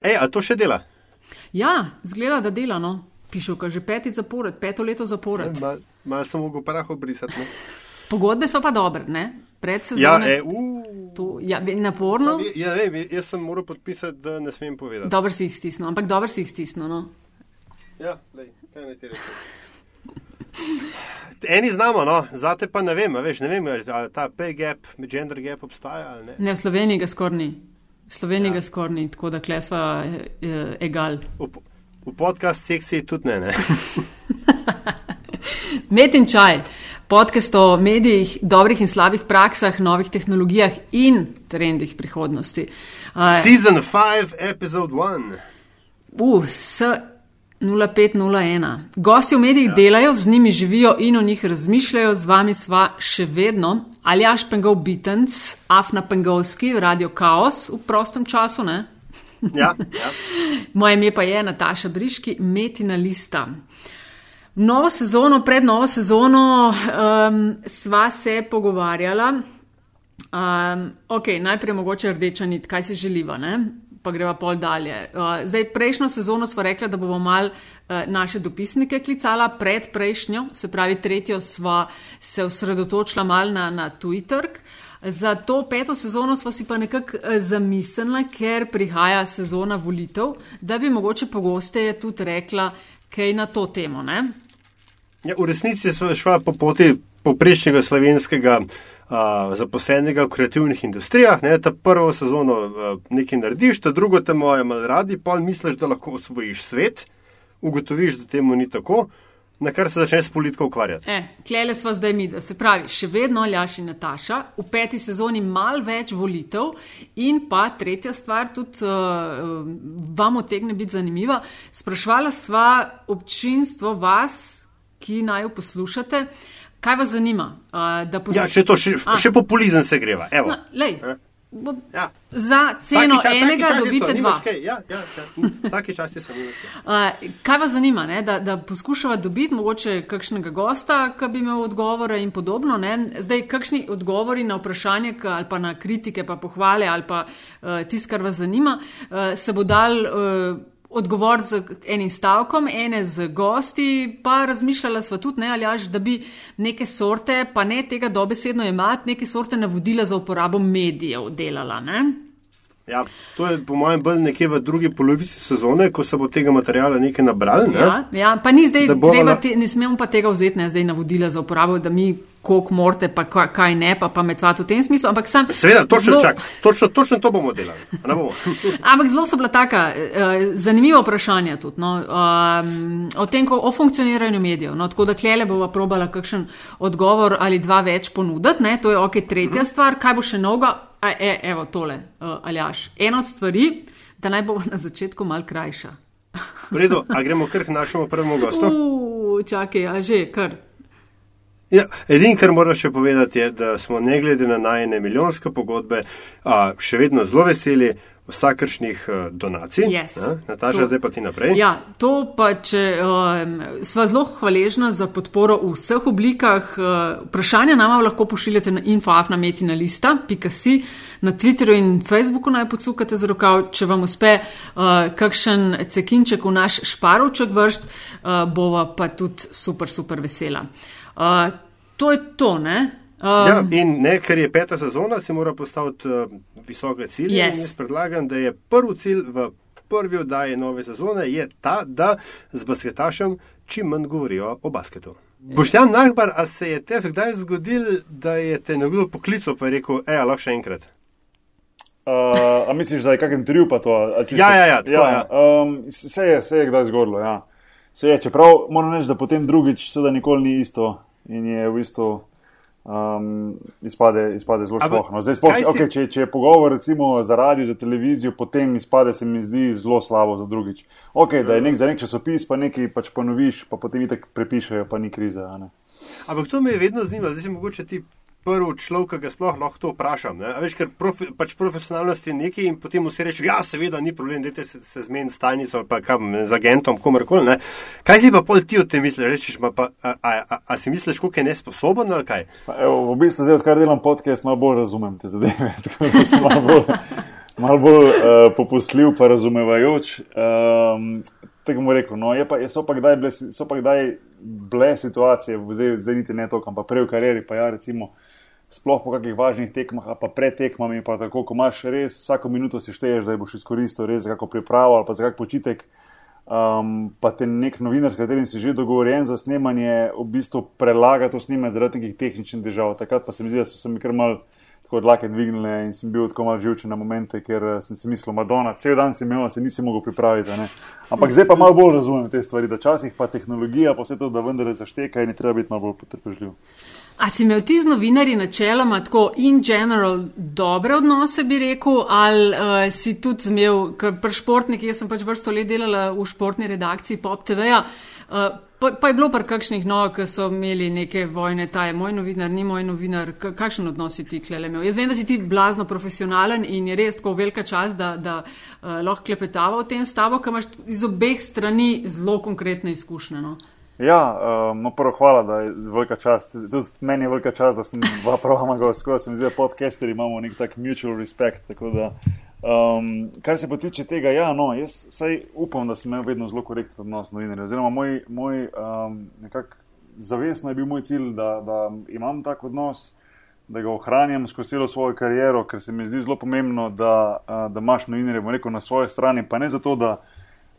Ej, a to še dela? Ja, zgleda, da dela. No. Pišuka že petič zapored, peto leto zapored. Mal, mal sem mogel prah obrisati. No. Pogodbe so pa dobre, ne? Pred Ja, sezono. e, uh, To, ja, naporno. ja, ne, jaz sem moral podpisati, da ne smem povedati. Dobro si jih stisnil, ampak dobro si jih stisnil. No. Ja, lej, kaj naj ti rečem. Eni znamo, no, zate pa ne vem, veš, ne vem, ali ta pay gap, gender gap obstaja ali ne. Ne, v Sloveniji ga skoraj ni. V Sloveniji Ja. ga skoraj ni, tako da klesva eh, egal. V, v podcast sekciji tudi ne, ne. Met in čaj, podcast o medijih, dobrih in slabih praksah, novih tehnologijah in trendih prihodnosti. Uh, Season 5, episode 1. uh, s 0501. Gosti v medijih ja. delajo, z njimi živijo in o njih razmišljajo, z vami sva še vedno. Aljaš Pengov Bitens, Afna Pengovski, Radio Chaos v prostem času, ne? Ja, ja. Moje ime pa je Nataša Briški, Metina Lista. Novo sezono, pred novo sezono um, sva se pogovarjala. Um, ok, najprej mogoče rdeča nit, kaj si želiva, ne? Pa greva pol dalje. Uh, zdaj, prejšnjo sezono sva rekla, da bomo mal uh, naše dopisnike klicala, pred prejšnjo, se pravi tretjo, sva se osredotočila mal na, na trg. Za to peto sezono smo si pa nekako eh, zamislili, ker prihaja sezona volitev, da bi mogoče pogosteje tudi rekla kaj na to temo. Ne? ja v resnici smo šla po poti poprečnega slovenskega uh, zaposlenega v kreativnih industrijah. Ne, ta prvo sezono uh, nekaj narediš, ta drugo te moje mal radi, pa misliš, da lahko osvojiš svet, ugotoviš, da temu ni tako, na kar se začneš s politiko ukvarjati. E, klele sva zdaj mi, da se pravi, še vedno Aljaš in Nataša, v peti sezoni mal več volitev in pa tretja stvar, tudi uh, vam otegne biti zanimiva. Sprašvala sva občinstvo, vas, ki naj jo poslušate, kaj vas zanima. Uh, da Ja, še to, še, A. še populizem se greva. Evo. Na, lej, Eh. Ja. za ceno Taki ča- taki enega so, dobite nimaš dva. kaj. Ja, ja, ja. Taki časi so. Uh, kaj vas zanima, ne? da, da poskušava dobiti mogoče kakšnega gosta, ki bi imel odgovore in podobno. Ne? Zdaj, kakšni odgovori na vprašanje ali pa na kritike, pa pohvale ali pa uh, tisto, kar vas zanima, uh, se bo dal. Uh, Odgovor z enim stavkom, ene z gosti, pa razmišljala sva tudi, ne, aljaž, da bi neke sorte, pa ne tega dobesedno imati, neke sorte navodila za uporabo medijev delala. Ne? Ja, to je po mojem bolj nekje v drugi polovici sezone, ko se bo tega materijala nekaj nabrali. Ne? Ja, ja, pa ni zdaj Da bova treba, te, ne smemo pa tega vzeti, ne zdaj navodila za uporabo, da mi koliko morate, pa ka- kaj ne, pa pametvati v tem smislu. Ampak, sam, Seveda, točno, zelo- čak, točno, točno to bomo delali. bomo? ampak zelo so bila taka uh, zanimiva vprašanja tudi no, um, o tem, ko, o funkcioniranju medijev. No, tako da klele bova probala kakšen odgovor ali dva več ponuditi. Ne, to je ok, tretja stvar, kaj bo še novega. A, e, evo tole, uh, Aljaš. Ena od stvari, da naj bo na začetku mal krajša. V redu, a gremo kar k našemu prvemu gostu? Uh, čakaj, a že, kar. Ja, Edino, kar moram še povedati, je, da smo ne glede na najne milijonske pogodbe a, še vedno zelo veseli vsakršnih a, donacij. Yes. A, Nataša, To- zdaj pa ti naprej. Ja, to pa če um, sva zelo hvaležna za podporo v vseh oblikah. Uh, vprašanja nama lahko pošiljate na infoafnametina.si, na Twitterju in Facebooku naj podsukate z rokav. Če vam uspe uh, kakšen cekinček v naš šparovček vršt, uh, bova pa tudi super, super vesela. Uh, to je to, ne? Um, Ja, in ne, ker je peta sezona, si mora postaviti uh, visoke cilje. Yes. Jaz predlagam, da je prvi cilj v prvi oddaji nove sezone je ta, da z basketašem čim manj govorijo o basketu. Boštjan Nahbar, a se je te kdaj zgodil, da je te nekdo poklical pa je rekel, a lahko še enkrat? Uh, a misliš, da je kakšen triv pa to? a čisto- Ja, ja, ja, tako, ja. Um, se je, se je kdaj zgodilo, ja. Se je, čeprav moram reči, da potem drugič seveda nikoli ni isto in je v bistvu um, izpade, izpade zelo šlohno. Zdaj, sploh, si- okay, če, če je pogovor recimo za radio, za televizijo, potem izpade se mi zdi zelo slabo za drugič. Ok, da je nek za nek časopis, pa nekaj pač ponoviš, pa potem itek prepišejo, pa ni krize. a ne. Ampak to me je vedno zanimalo, zdaj si mogoče ti prvi človek, ki ga sploh lahko to vprašam. Veš, ker profi, pač profesionalnost je nekaj in potem vsi rečejo, ja, seveda ni problem, dajte se, se zmeniti s tajnico ali pa kam, z agentom, komarkoli. Ne? Kaj si pa pol ti o tem misliš? Rečeš, pa, a, a, a, a si misliš, koliko je nesposoben ali kaj? Pa Evo, v bistvu zdaj, odkar delam podcast, malo bolj razumem te zadeve. malo bolj, malo bolj uh, popustljiv, pa razumevajoč. Um, tako bomo rekel. No, pa, so, pa kdaj bile, so pa kdaj bile situacije, zdaj, zdaj niti ne toliko, pa prej v karieri, pa ja, recimo, sploh po kakih važnih tekmah, pa pred tekmami, pa tako, ko imaš res vsako minuto si šteješ, da boš izkoristil res za kako pripravo ali pa za kak počitek. Um, pa te nek novinar, s katerim si že dogovorjen za snemanje, v bistvu prelaga to snemanje zaradi nekih tehničnih težav. Takrat pa se mi zdi, da so se mi kar mal tako dlake dvignile in sem bil tako mal živčen na momente, ker uh, sem si mislil, Madonna, cel dan sem imel, se nisem mogel pripraviti. Ne? Ampak zdaj pa malo bolj razumem te stvari, da časih pa tehnologija, pa vse to, da vendar zašteka in je treba biti malo bolj potrpežljiv. A si imel ti z novinarji načeloma tako in general dobre odnose, bi rekel, ali uh, si tudi imel, ker pri športnikih, jaz sem pač vrsto let delala v športni redakciji Pop TV-ja, uh, pa, pa je bilo par kakšnih no, ki so imeli neke vojne, ta je moj novinar, ni moj novinar, kakšen odnos si ti klele imel. Jaz vem, da si ti blazno profesionalen in je res tako velika čas, da, da uh, lahko klepetava o tem s tabo, ker imaš iz obeh strani zelo konkretne izkušnje. No? Ja, um, no, prvo hvala, da je velika čast. Tudi meni je velika čast, da sem dva programa ga skozi. Se mi zdi, da podcasteri imamo nek tak mutual respect. Da, um, kar se pa tiče tega, ja, no, jaz vsaj upam, da sem imel vedno zelo korekten odnos z novinarjem. Oziroma, moj, moj um, nekak zavestno je bil moj cilj, da, da imam tak odnos, da ga ohranjam skozi celo svojo kariero, ker se mi zdi zelo pomembno, da, da imaš novinarje na svoji strani, pa ne zato, da,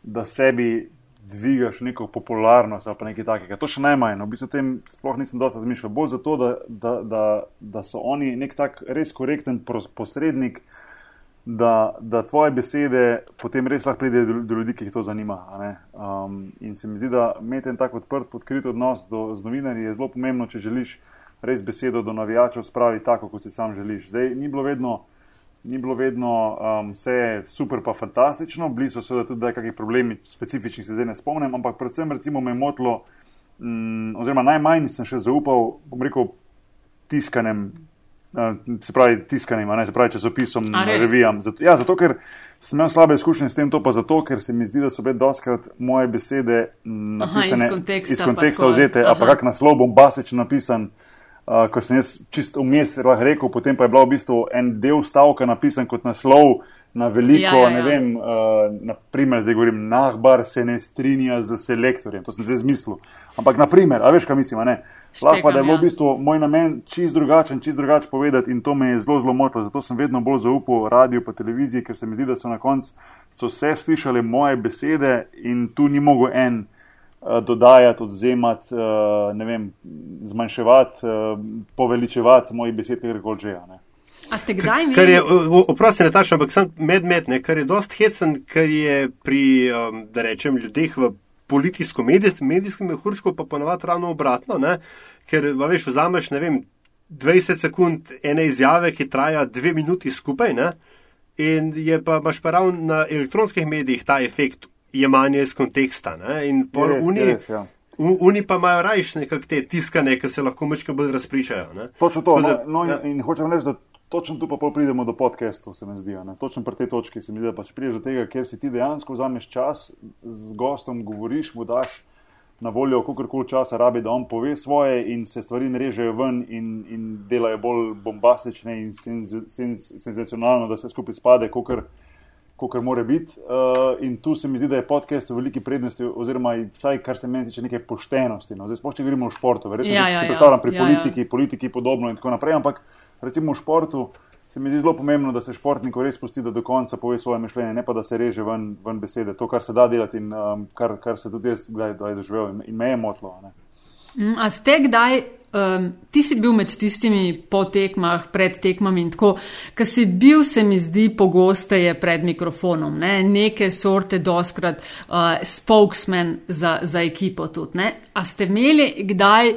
da sebi dvigaš neko popularnost ali pa nekaj takega. To še najmanj. No, v bistvu tem sploh nisem dosta razmišljal. Bolj zato, da, da, da, da so oni nek tak res korekten posrednik, da, da tvoje besede potem res lahko pridejo do, do ljudi, ki jih to zanima. Um, in se mi zdi, da imeti en tak odprt, odkrit odnos do, z novinarji je zelo pomembno, če želiš res besedo do navijačev spraviti tako, kot si sam želiš. Zdaj ni bilo vedno ni bilo vedno um, vse super, pa fantastično, bili so seveda tudi nekaj problemi, specifičnih se zdaj ne spomnim, ampak predvsem recimo me je motilo, um, oziroma najmanj sem še zaupal, bom rekel, tiskanem, se pravi tiskanem, ne se pravi časopisom, revijam. Zato, ja, zato ker sem imel slabe izkušnje s tem, to pa zato, ker se mi zdi, da so bile doskrat moje besede napisane Aha, iz konteksta, iz konteksta vzete, a pa kak naslov bombastično napisan. Uh, ko sem jaz čisto vmes rekel, potem pa je bil v bistvu en del stavka napisan kot naslov na veliko, ja, ja, ja. ne vem, uh, naprimer, zdaj govorim, nahbar se ne strinja z selektorjem, to sem zdaj zmislil. Ampak, naprimer, a veš, kaj mislim, ne? Lahko pa da je bil ja. v bistvu moj namen čist drugačen, čist drugače povedati in to me je zelo, zelo motilo. Zato sem vedno bolj zaupal radiju pa televiziji, ker se mi zdi, da so na koncu vse slišali moje besede in tu ni mogel en. Eh, dodajati, odzemati, eh, ne vem, zmanjševati, eh, poveličevati mojih besed, kar koli že. A ste kdaj imeli? Kar je, oprosti, Nataša, ampak sem med-med, kar je dost hecen, kar je pri, da rečem, ljudeh v politijsko-medijskem mehurčku pa ponovadi ravno obratno, ne? ker, veš, vzameš, ne vem, 20 sekund ene izjave, ki traja dve minuti skupaj, ne? in je pa imaš pa ravno na elektronskih medijih ta efekt jemanje iz konteksta. Ne? In oni, ja. oni pa imajo rajš nekako te tiskane, ki se lahko mečke bolj razpričajo. Ne? Točno to. No, no, ja. In hočem reči, da točno tu pa pridemo do podcastov, se mi zdi. Ne? Točno pri tej točki se mi zdi, da pa si priješ do tega, ker si ti dejansko vzameš čas z gostom, govoriš mu daš. Na voljo, kako koli časa rabi, da on pove svoje, in se stvari režejo ven, in, in delajo bolj bombastične in senzacionalno, da se skupaj spade, kot kot mora biti. Uh, in tu se mi zdi, da je podcast v veliki prednosti, oziroma vsaj kar se meni tiče neke poštenosti. No. Zdaj, spoštovani, če govorimo o športu, verjetno ja, ja, se ja. predstavljam ja. pri ja, politiki, ja. politiki podobno in tako naprej. Ampak recimo v športu se mi zdi zelo pomembno, da se športniku res pusti, da do konca pove svoje mišljenje, ne pa da se reže ven, ven besede. To, kar se da delati in um, kar, kar se tudi jaz kdaj doživel in, in me je motlo. Mm, a ste kdaj Um, ti si bil med tistimi po tekmah, pred tekmami in tako, ki si bil, se mi zdi, pogosteje pred mikrofonom, ne? neke sorte doskrat uh, spokesman za, za ekipo tudi. Ne? A ste imeli kdaj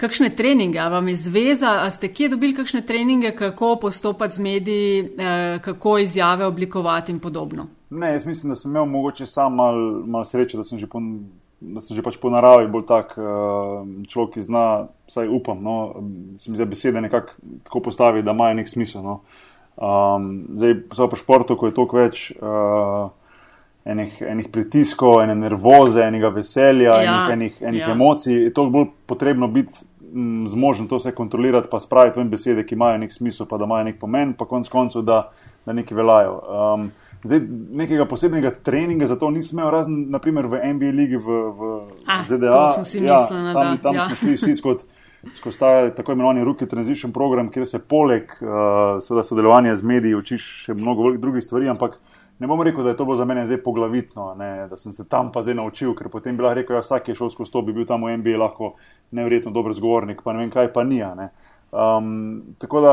kakšne treninge, a vam je zveza, a ste kje dobili kakšne treninge, kako postopati z mediji, uh, kako izjave oblikovati in podobno? Ne, jaz mislim, da sem imel mogoče sam mal, mal sreče, da sem že pon da sem že pač po naravi bolj tak uh, človek, ki zna, vsaj upam, no, se mi zdi besede nekako tako postavi, da imajo nek smisel. No. Um, zdaj, pa po športu, ko je toliko več uh, enih, enih pritiskov, ene nervoze, enega veselja, ja, enih, enih, enih ja. emocij, je toliko bolj potrebno biti m, zmožen to vse kontrolirati, pa spraviti ven besede, ki imajo nek smisel, pa da imajo nek pomen, pa konc koncev, da, da neki veljajo. Um, zdaj, nekega posebnega treninga za to nisem imel, razen naprimer v NBA ligi v, v Ah, ZDA. to sem si ja, mislila, tam, da, tam ja. smo šli vsi skozi. Skozi ta tako imenovani Rookie Transition program, kjer se poleg uh, sodelovanja z mediji učiš še mnogo drugih stvari, ampak ne bom rekel, da je to bilo za mene zdaj poglavitno, ne, da sem se tam pa zdaj naučil, ker potem bi lahko rekel, ja, vsak je šel skozi to, bi bil tam v NBA lahko neverjetno dober zgovornik, pa ne vem kaj, pa ni. a Ne. Um, tako da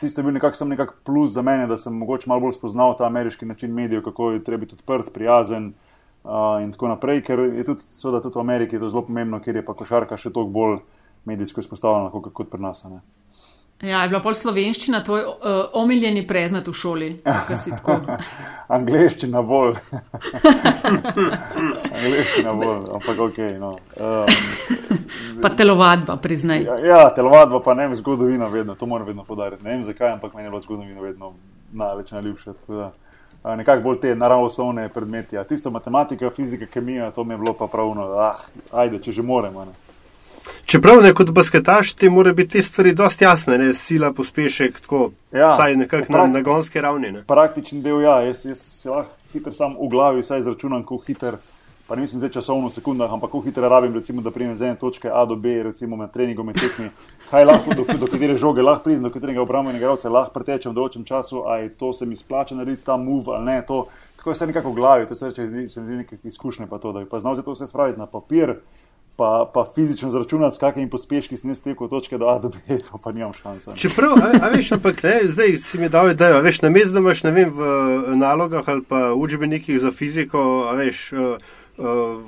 tisto je bil nekako sem nekak plus za mene, da sem mogoče malo bolj spoznal ta ameriški način medijev, kako je treba biti odprt, prijazen uh, in tako naprej, ker je tudi, seveda, tudi v Ameriki to zelo pomembno, ker je pa košarka še toliko bolj medijsko izpostavljena kot, kot pri nas. Ne. Ja, je bila pol slovenščina tvoj uh, omiljeni predmet v šoli? ko si tako- Angliščina bolj. Angliščina bolj, ampak ok. No. Um, Pa telovadba, priznaj. ja, ja, telovadba pa ne vem, zgodovina vedno, to moram vedno podariti. Ne vem zakaj, ampak meni je bila zgodovina vedno največ najljubša. da, Nekako bolj te naravoslovne predmeti. A tisto matematika, fizika, kemija, to mi je bilo pa pravno, ah, ajde, če že moremo. ne. Čeprav ne kot basketaš, ti mora biti te stvari dosti jasne, ne sila, pospešek, tako, Ja, vsaj nekako na prav- nagonski ravni. Ne. Praktičen del, ja, jaz, jaz se lahko hitro sam v glavi vsaj izračunam, kako hiter, pa ne mislim zdaj časovno v sekundah, ampak kako hitro rabim, recimo, da pridem z ene točke A do B, recimo med treningom in tekmi, kaj lahko, do, do katere žoge lahko pridem, do katerega obrambnega igralca lahko pretečem v določenem času, ali to se mi splača narediti ta move ali ne, to, tako je vse nekako v glavi, to se reče, se mi zdi nekaj izkušnje pa to, da bi pa znal za to vse spraviti na papir, pa, pa fizično zračunati, s kakimi pospeški sem jaz tekel od točke do A do B, to pa nimam šanse. ne. Čeprav, a, a veš, ampak ne, zdaj si mi dal idejo, a veš, na mestu imaš, ne vem, v nalogah ali pa učbenikih za fiziko, a veš, uh,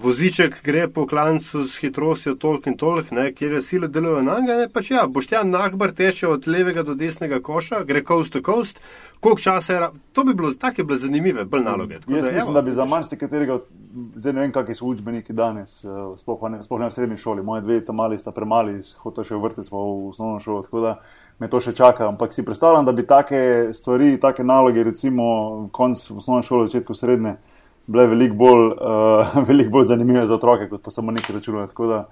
voziček gre po klancu s hitrostjo tolk in tolk, ne, kjer je sile delujejo na njega, ne, pač ja, Boštjan Nahbar teče od levega do desnega koša, gre coast to coast, koliko časa je, to bi bilo, take bile zanimive, bolj naloge. Jaz da, mislim, evo, da bi za marsikaterega, zdaj ne vem, kakšni so učbeniki danes, eh, sploh ne, sploh ne v srednji šoli. Moje dve tam mali sta premali, hotel še v vrtec pa v osnovno šolo, tako da me to še čaka. Ampak si predstavljam, da bi take stvari, take naloge, recimo konc osnovne šole, začetku srednje, bile veliko bolj, uh, veliko bolj zanimive za otroke, kot pa samo neki računalnik. Tako da,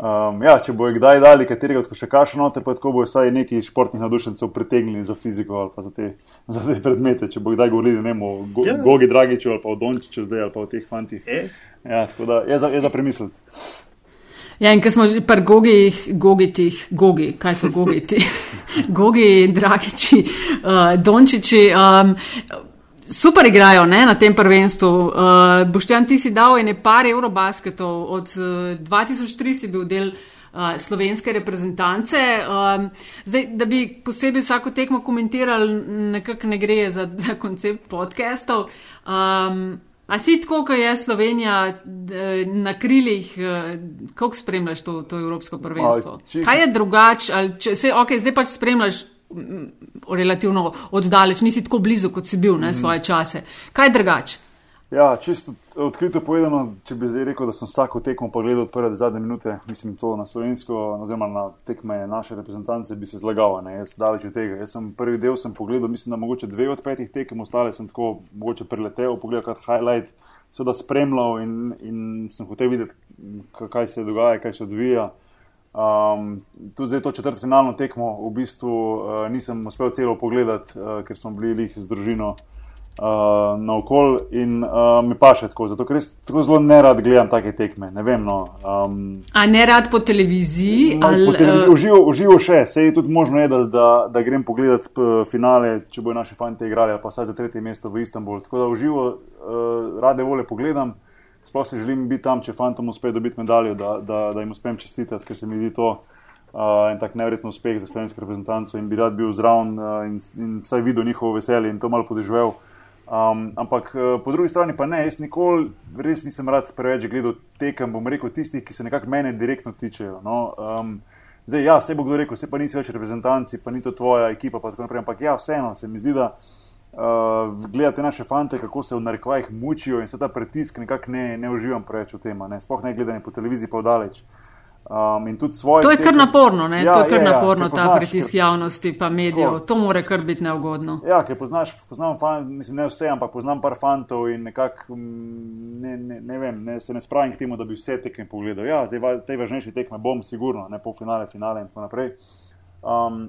Um, ja, če bojo kdaj dali katerega od košarkašov noter, pa tako bojo vsaj neki športnih navdušencev pritegnili za fiziko ali pa za te, za te predmete. Če bo kdaj govorili ne o Go, Ja. Gogi Dragiču ali pa o Dončiću zdaj ali pa o teh fantih. E? Ja, tako da je za, je za premisliti. Ja, in ko smo že pri gogih, gogitih, gogi, kaj so gogiti? gogi, dragiči, uh, dončiči. Um, Super igrajo ne, na tem prvenstvu. Uh, Boštjan, ti si dal ene par eurobasketov, od uh, 2003 si bil del uh, slovenske reprezentance. Um, zdaj, da bi posebej vsako tekmo komentirali, nekako ne gre za, za koncept podcastov. Um, a si tako, kot je Slovenija na krilih, kako spremljaš to, to evropsko prvenstvo? Kaj je drugače? če- saj, Okay, zdaj pač spremljaš relativno oddaleč, nisi tako blizu, kot si bil ne, svoje čase. Kaj je drugače? Ja, čisto odkrito povedano, če bi zdaj rekel, da sem vsako tekmo pogledal od prve do zadnje minute, mislim to na slovensko, oziroma na tekme naše reprezentance, bi se zlagal, ne, jaz daleč od tega. Jaz sem prvi del sem pogledal, mislim, da mogoče dve od petih tekem, ostale sem tako mogoče preletel, pogledal kot highlight, seveda spremljal in, in sem hotel videti, kaj se dogaja, kaj se odvija. Um, tudi zdaj to četrtfinalno tekmo v bistvu uh, nisem uspel celo pogledati, uh, ker smo bili lih z družino uh, na okol in uh, mi pa še tako, zato ker res tako zelo nerad gledam take tekme. Ne vem, no. Um, A ne rad po televiziji? No, ali, po televizi- eh, Uživo, uživo še, se je tudi možno, je, da, da, da grem pogledat p- finale, če bojo naši fanti igrali, ali pa vsaj za tretje mesto v Istanbul. Tako da uživo, uh, rade vole pogledam. Sploh si želim biti tam, če fantom uspe dobiti medaljo, da, da, da jim uspem čestitati, ker se mi zdi to uh, en tak nevreten uspeh za slovensko reprezentanco in bi rad bil zraven uh, in, in vsaj videl njihovo veselje in to malo podežvel. Um, ampak uh, po drugi strani pa ne, jaz nikoli res nisem rad preveč gledal tekem, bom rekel, tistih, ki se nekako mene direktno tičejo. No? Um, zdaj, ja, se bo kdo rekel, se pa nisi več reprezentanci, pa ni to tvoja ekipa, pa tako naprej. Ampak ja, vseeno se mi zdi, da uh, gledate naše fante, kako se v narekovajih mučijo in se ta pritisk nekako ne, ne uživam preveč v tem, ne? sploh ne gledanje po televiziji pa vdaleč. Um. To je kar naporno, ne? Ja, to je kar je, ja, naporno, ker ta poznaš, pritisk ker- javnosti pa medijev. Tako. To more kar biti neugodno. Ja, ker poznaš, poznam, fan, mislim, ne vse, ampak poznam par fantov in nekako mm, ne, ne, ne vem, ne, se ne spravim k temu, da bi vse tekme pogledal. Ja, zdaj te važnejše tekme bom, sigurno, ne pol finale, finale in tako naprej. Um,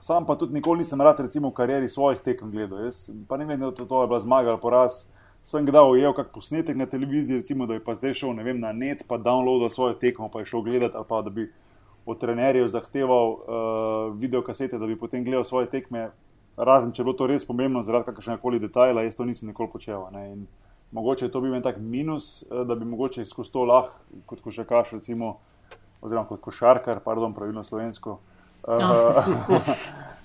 sam pa tudi nikoli nisem rad, recimo, v karieri svojih tekem gledal. Jaz pa ne vem, da to, to je bila zmaga ali poraz. Sem kdaj ujel kak posnetek na televiziji, recimo, da bi pa zdaj šel vem, na net, pa downloadil svojo tekmo, pa je šel gledati, ali pa da bi od trenerjev zahteval uh, videokasete, da bi potem gledal svoje tekme, razen če je bilo to res pomembno zaradi kakršnega koli detajla, jaz to nisem nikoli počel. Ne? In mogoče je to bil en tak minus, eh, da bi mogoče skozi to lahko kot košarkaš, recimo, oziroma kot košarkar, pardon, pravilno slovensko. Uh,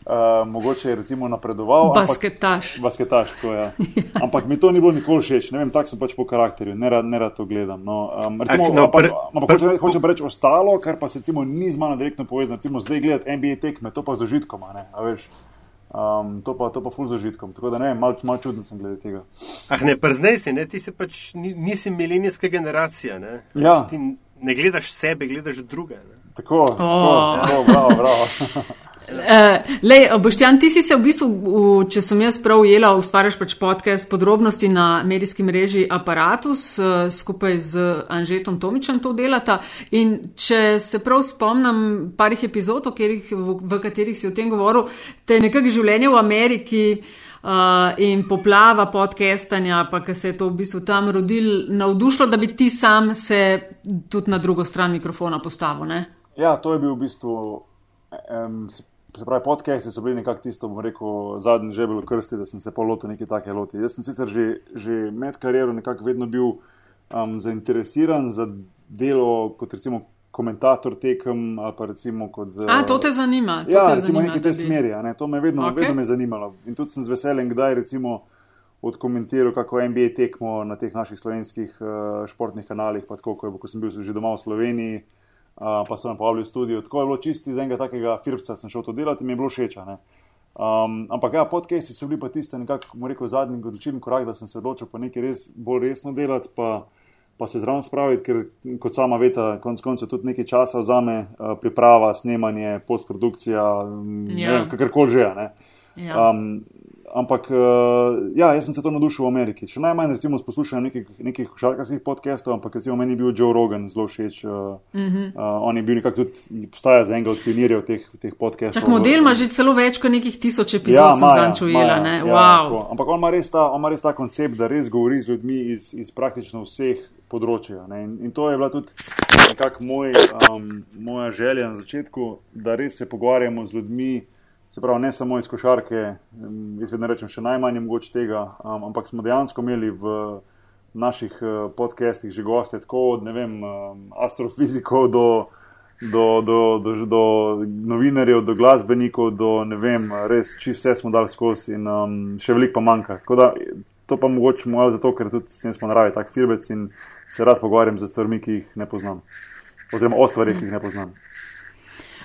uh, mogoče je recimo napredoval. ampak- Basketaš. Basketaš, to je. Ampak mi to ni bilo nikoli všeč, ne vem, tak sem pač po karakterju, ne rad, ne rad to gledam. No, um, recimo, Ak, no, ampak, pre- ampak hočem, hočem pa reči ostalo, kar pa se recimo ni z mano direktno povezano. Recimo zdaj gledati NBA tekme, to pa z užitkom, a ne, a veš. Um, to, pa, to pa ful z užitkom. Tako da ne malo mal čuden sem glede tega. Ah, ne, prznej si, ne, ti si pač ni- nisi milenijska generacija. Ne, Ja. Ti ne gledaš sebe, gledaš druge. Ne. Tako, O. tako, tako, bravo, bravo. Uh, lej, Boštjan, ti si se v bistvu, v, če sem jaz prav ujela, ustvarjaš pač podcast podrobnosti na medijski mreži Apparatus, uh, skupaj z Anžetom Tomičem to delata. In če se prav spomnim parih epizod, katerih, v, v katerih si o tem govoril, te je nekako življenje v Ameriki. Uh, in poplava podcastanja, pa ki se je to v bistvu tam rodil, navdušilo, da bi ti sam se tudi na drugo stran mikrofona postavil. Ne? Ja, to je bil v bistvu, um, se pravi, podcasti so bili nekako tisto, bom rekel, zadnji žebelj v krsti, da sem se polotil nekaj take loti. Jaz sem sicer že, že med kariero nekako vedno bil um, zainteresiran za delo kot recimo komentator tekem ali pa recimo kot. A, to te zanima. To Ja, te recimo zanima, nekaj te bi- smeri, ne, to me vedno, Ok. okay. vedno me zanimalo. In tudi sem z veseljem kdaj recimo odkomentiral kako NBA tekmo na teh naših slovenskih uh, športnih kanalih, pa tako, ko, je- ko sem bil že doma v Sloveniji, uh, pa sem me povabil v studio. Tako je bilo čisti iz enega takega firpca, sem šel to delati in mi je bilo všeč. ne. Um, ampak ja, podcasti so bili pa tiste nekako, bomo rekel, zadnji odločilen korak, da sem se odločil pa nekaj res bolj resno delati, pa, pa se zraven spraviti, ker kot sama veta, konc koncev tudi nekaj časa vzame uh, priprava, snemanje, postprodukcija, Ja. ja. kakorkoli že. ne. Ja. Um, ampak uh, ja, jaz sem se to navdušil v Ameriki. Še najmanj recimo s poslušanjem nekih, nekih košarkarskih podcastov, ampak recimo meni je bil Joe Rogan zelo všeč. Uh, uh -huh. uh, on je bil nekako tudi, postaja za enega od pionirjev teh, teh podcastov. Čak model ima že celo več kot nekih tisoč Ja, epizod, sem ima, zanj ja, čujela. ja, Wow. tako. Ampak on ima, res ta, on ima res ta koncept, da res govori z ljudmi iz, iz praktično vseh ne. In, in to je bila tudi nekako moj, um, moja želja na začetku, da res se pogovarjamo z ljudmi. Se pravi, ne samo iz košarke, jaz vedno rečem, še najmanj mogoče tega, um, ampak smo dejansko imeli v naših uh, podcastih že goste, tako od vem, astrofizikov do, do, do, do, do novinarjev, do glasbenikov, do ne vem, res čisto vse smo dali skozi in um, še veliko pa manjka. Tako da to pa mogoče malo zato, ker tudi sem po naravi tak filbec in se rad pogovarjam z stvarmi, ki jih ne poznam. Oziroma o stvarih, ki jih ne poznam.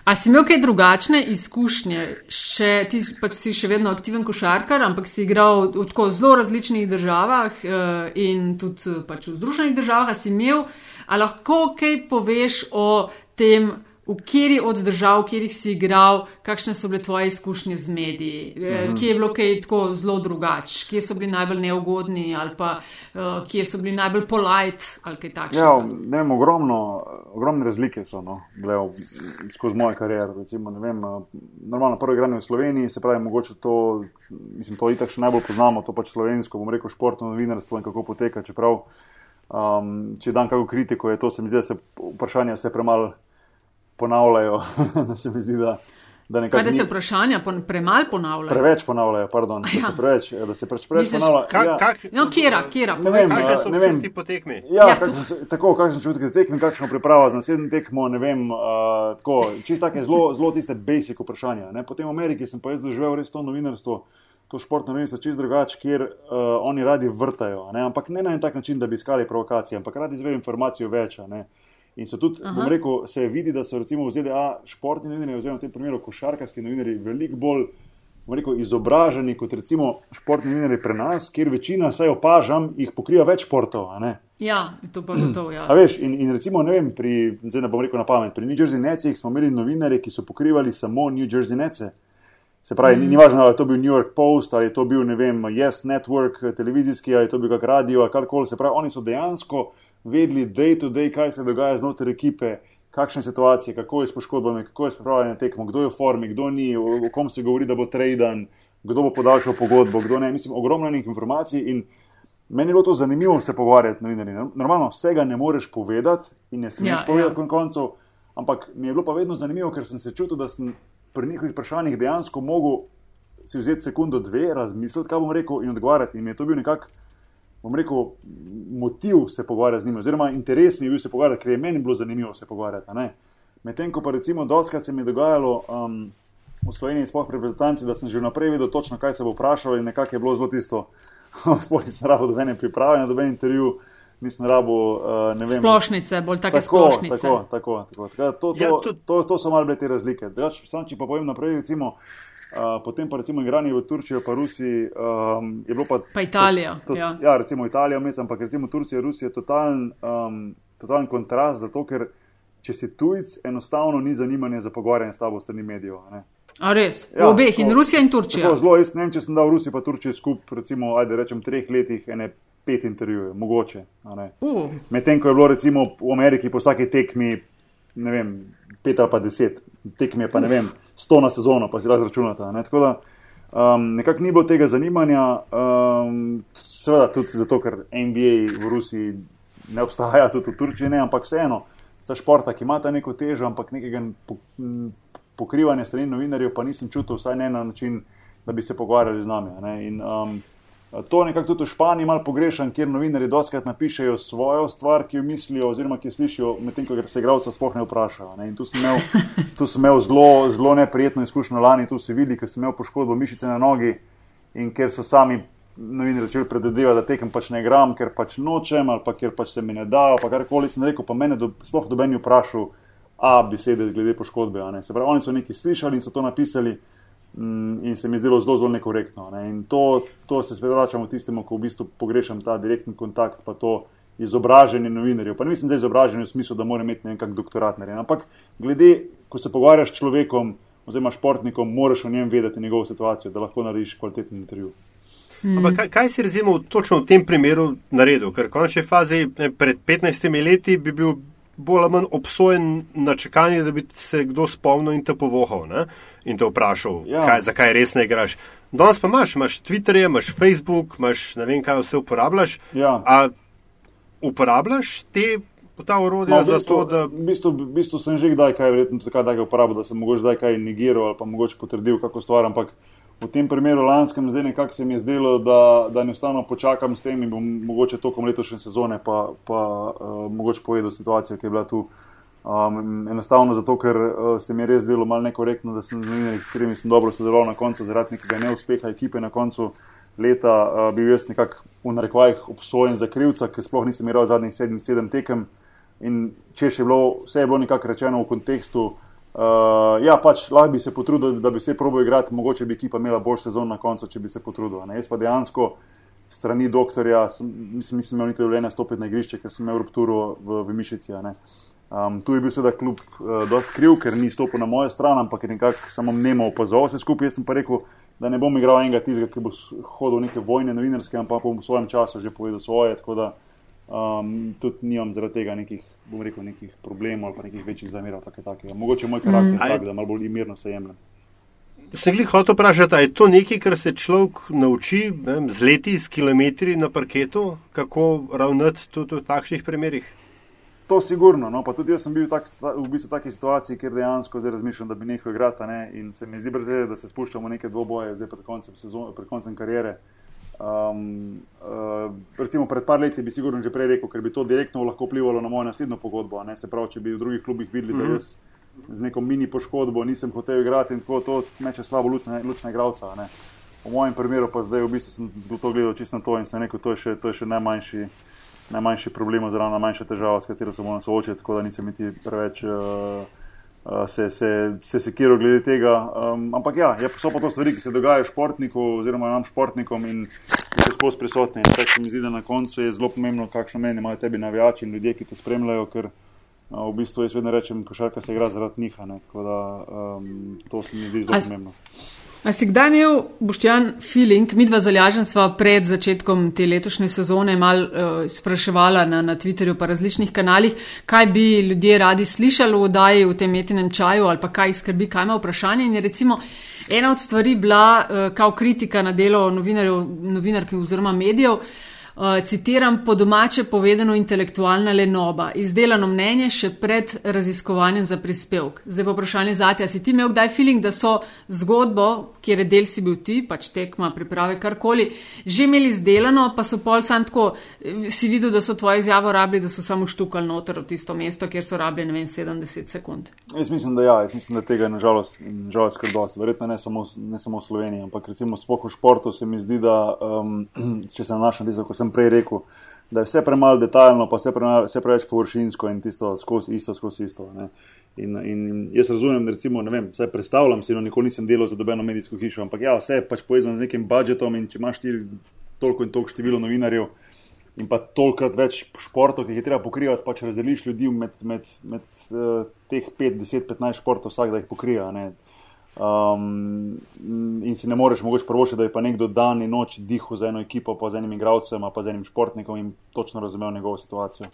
A si imel kaj drugačne izkušnje? Še, ti pač si še vedno aktiven košarkar, ampak si igral v tako zelo različnih državah eh, in tudi eh, pač v združenih državah. A si imel, a lahko kaj poveš o tem, v kateri od držav, v katerih si igral, kakšne so bile tvoje izkušnje z mediji, eh, kje je bilo kaj tako zelo drugače, kje so bili najbolj neugodni ali pa eh, kje so bili najbolj polite ali kaj takšnega. Ja, ne vem, ogromno, ogromne razlike so no, gledal skozi mojo kariero. Recimo, ne vem, eh, normalno prvo igranje v Sloveniji, se pravi, mogoče to, mislim, to itak še najbolj poznamo, to pač slovensko, bom rekel, športno novinarstvo in kako poteka. Čeprav, um, če dam kako kritiko, je to, se mi zdi, da se vprašanja vse premalo ponavljajo. da se mi zdi, da, da nekako. Kaj da se vprašanja pon, premal ponavljajo? Preveč ponavljajo, pardon, da Ja. se preveč, da se preveč, preveč Misliš, ponavlja. Ka, Ja. kak, No, kjera, kjera, Ne povej. vem, Kakšne ja, so ne vem. po tekmi? Ja, Ja, kakšen, tako, kakšen čutek tekme, kakšno priprava za naslednjo tekmo, ne vem, uh, tako, čisto take zelo, zelo tiste basic vprašanja. Ne. Potem v Ameriki sem pa jaz doživel res to novinarstvo, to športno novinarstvo čisto drugače, kjer uh, oni radi vrtajo, ne. ampak ne na en tak način, da bi iskali provokacije, ampak radi izvejo informacijo več. a Ne. In so tudi, Aha. bom rekel, se vidi, da so recimo v ZDA športni novinarji, oziroma v tem primeru košarkarski novinarji, veliko bolj rekel, izobraženi kot recimo športni novinarji pri nas, kjer večina, saj opažam, jih pokriva več športov. Ja, to pa to. Ja. Veš, in, in recimo, ne vem, pri, zdaj ne bom rekel na pamet, pri New Jersey Necih smo imeli novinarje, ki so pokrivali samo New Jersey Nece. Se pravi, mm. ni, ni važno, ali je to bil New York Post, ali je to bil, ne vem, Yes Network, televizijski, ali je to bil kak radio, ali karkoli. Se pravi, oni so dejansko vedeli day to day, kaj se dogaja znotraj ekipe, kakšne situacije, kako je s poškodbami, kako je s pripravljanjem tekmo, kdo je v formi, kdo ni, o, o kom se govori, da bo traden, kdo bo podaljšal pogodbo, kdo ne. Mislim, ogromno nekih informacij in meni je bilo to zanimivo se pogovarjati na novinarji. Normalno vsega ne moreš povedati in ne smeš ja, povedati ja. koncev, ampak mi je bilo pa vedno zanimivo, ker sem se čutil, da sem pri njihovih vprašanjih dejansko mogel si vzeti sekundo, dve, razmisliti, kaj bom rekel in odgovarjati. In mi je to bil nekako bom rekel, motiv se pogovarjati z njimi, oziroma interes mi je bil se pogovarjati, ker je meni bilo zanimivo se pogovarjati. Medtem ko pa recimo doskrat se mi je dogajalo um, v Sloveniji, sploh pri reprezentanci, da sem že vnaprej vedel točno, kaj se bo vprašalo in nekako je bilo zelo tisto, sploh nisem rabo do ene priprave na doben intervju. Nisem rabo, uh, ne vem. Splošnice, bolj take tako, splošnice. Tako, tako, tako. tako. To, to, ja, to, to, to so malo te razlike. Drugač, sam, če pa povem naprej, recimo, uh, potem pa recimo igranje v Turčijo, pa Rusiji, um, je bilo pa. Pa Italija. To, to, ja. ja, recimo Italija, mislim, ampak recimo Turčija, Rusija je totalen, um, totalen kontrast, zato ker če si tujec, enostavno ni zanimanja za pogovarjanje s tabo strani medijev. A res, ja, v obeh, in Rusija in Turčija. Zelo, jaz ne vem, če sem dal Rusijo pa Turčijo skupaj, recimo, ajde rečem, treh letih, ene pet intervjujev, mogoče. Uh. Medtem ko je bilo recimo v Ameriki po vsaki tekmi, ne vem, pet ali pa deset, tekmi pa ne vem sto na sezono, pa si lahko računate. Ne? Tako da um, nekako ni bilo tega zanimanja, um, seveda tudi zato, ker NBA v Rusiji ne obstaja, tudi v Turčiji ne, ampak vseeno, sta športa, ki imata neko težo, ampak nekega pokrivanja strani novinarjev pa nisem čutil, vsaj ne na način, da bi se pogovarjali z nami. In, um, To nekako tudi v Španiji malo pogrešam, kjer novinari doskrat napišejo svojo stvar, ki jo mislijo, oziroma ki jo slišijo, medtem ko se igralca sploh ne vprašajo. Ne? In tu sem imel, tu sem imel zelo, zelo neprijetno izkušnjo lani, tu si vidi, ker sem imel poškodbo mišice na nogi in ker so sami novinari začeli predvidevati, da tekem pač ne igram, ker pač nočem ali pa ker pač se mi ne da, pa karkoli sem rekel, pa mene do, sploh doben je vprašal, a besede glede poškodbe. Se pravi, oni so nekaj slišali in so to napisali. Mm, in se mi je zdelo zelo, zelo nekorektno. Ne. In to, to se spet vračamo tistemu, ko v bistvu pogrešam ta direktni kontakt, pa to izobraženje novinarjev. Pa nisem zdaj izobražen v smislu, da mora imeti nekak doktorat. Ne. Ampak glede, ko se pogovarjaš s človekom, oziroma športnikom, moraš o njem vedeti njegovo situacijo, da lahko narediš kvaliteten intervju. Mm. Ampak kaj, kaj si recimo točno v tem primeru naredil? Ker v končni fazi pred 15 leti bi bil bolj ali manj obsojen na čakanje, da bi se kdo spomnil in te povohal ne? In te vprašal, ja. kaj, zakaj res ne igraš. Danes pa imaš, imaš Twitter, imaš Facebook, imaš ne vem, kaj vse uporabljaš. Ja. A uporabljaš te ta urodja no, za to, da. V bistvu, v bistvu sem že kdaj kaj, verjetno da ga uporabljam, da sem mogoče kdaj kaj negiral ali pa mogoče potrdil kako stvar, ampak v tem primeru lanskem zdaj nekako se mi je zdelo, da, da enostavno počakam s tem in bom mogoče tokom letošnje sezone pa, pa uh, mogoče povedal situacijo, ki je bila tu. Um, enostavno zato, ker uh, se mi je res zdelo malo nekorektno, da sem z njimi, s katerimi sem dobro sodeloval na koncu, zaradi nekega neuspeha ekipe na koncu leta, uh, bil jaz nekako v narekovajih obsojen za krivca, ker sploh nisem imel zadnjih sedem, sedem tekem. In če je bilo, vse je bilo nekako rečeno v kontekstu, uh, ja, pač lahko bi se potrudil, da bi se probo igrati, mogoče bi ekipa imela boljši sezon na koncu, če bi se potrudil. Ne? Jaz pa dejansko strani doktorja, mislim, nisem imel niti dovoljenja stopiti na igrišče, ker sem imel rupturo v, v mišici. Um, tu je bil seveda kljub uh, dosti kriv, ker ni stopil na mojo stran, ampak je nekako samo mnemo opazoval vse skupaj. Jaz sem pa rekel, da ne bom igral enega tizga, ki bo hodil neke vojne novinarske, ampak bom v svojem času že povedal svoje. Tako da um, tudi nimam zaradi tega nekih bom rekel, nekih problemov ali pa nekih večjih zamerov. Mogoče moj karakter mm. tak, da malo bolj mirno se jemljem. Se jih hoče vprašati, je to nekaj, kar se človek nauči ne, z leti, s kilometri na parketu, kako ravnati tudi v takšnih primerih? To sigurno. No, pa tudi jaz sem bil tak, v bistvu v taki situaciji, kjer dejansko zdaj razmišljam, da bi nehal igrati. Ne, in se mi zdi brzo, da se spuščamo v neke dvoboje, zdaj pred koncem, sezon, pred koncem karijere. Um, uh, recimo pred par leti bi sigurno že prej rekel, ker bi to direktno lahko vplivalo na mojo naslednjo pogodbo. Se pravi, če bi v drugih klubih videli, mm -hmm. da mhm. jaz z neko mini poškodbo nisem hotel igrati in tako to meče slabo lučna igralca. V mojem primeru pa zdaj v bistvu sem to gledal čisto na to in sem rekel, to je še, to je še najmanjši, najmanjši problem oziroma najmanjša težava, s katero se moram soočiti, tako da nisem niti preveč. Uh, se, se, se sekiral glede tega. Um, ampak ja, so pa to stvari, ki se dogajajo športniku oziroma nam športnikom in so skozi prisotni. In tako se mi zdi, da na koncu je zelo pomembno, kakšno mnenje imajo tebi navijači in ljudje, ki te spremljajo, ker uh, v bistvu jaz vedno rečem, košarka se igra zaradi njih. Tako da um, to se mi zdi zelo pomembno. A si kdaj imel, Boštjan, feeling, mi dva zalažen sva pred začetkom te letošnje sezone mal uh, spraševala na, na Twitterju pa različnih kanalih, kaj bi ljudje radi slišali v oddaji v tem metinem čaju ali pa kaj skrbi, kaj ima vprašanje. In je recimo ena od stvari bila uh, kao kritika na delo novinarjev, novinarki oziroma medijev. Uh, Eh, citiram po domače povedano intelektualna lenoba, izdelano mnenje še pred raziskovanjem za prispevek. Zdaj pa vprašanje za te, si ti imel kdaj feeling, da so zgodbo, kjer je del si bil ti, pač tekma, priprave, karkoli, že imeli izdelano, pa so pol sam tako, eh, si videl, da so tvoje izjavo rabili, da so samo štukali noter v tisto mesto, kjer so rabili, ne vem, 70 sekund. Jaz mislim, da ja, jaz mislim, da tega nažalost, nažalost kar dosti. Verjetno ne samo, ne samo v Sloveniji, ampak recimo spoh v športu se mi zdi, da um, če se nanaša na tisto, ko sem sem prej rekel, da je vse premalo detaljno, pa vse, premalo, vse preveč površinsko in tisto skozi isto, skozi isto. In, in jaz razumem, recimo, ne vem, vse predstavljam si, no nikoli nisem delal za dobeno medijsko hišo, ampak ja, vse je pač povezano z nekim budžetom in če imaš ti toliko in toliko število novinarjev. In pa tolikrat več športov, ki jih je treba pokrivati, pač razdeliš ljudi med, med, med uh, teh 5, 10, 15 športov, vsak da jih pokrija. Uh, Um, in si ne moreš mogoče prvošiti, da je pa nekdo dan in noč dihal za eno ekipo, pa z enim igralcem, pa z enim športnikom in točno razumel njegovo situacijo.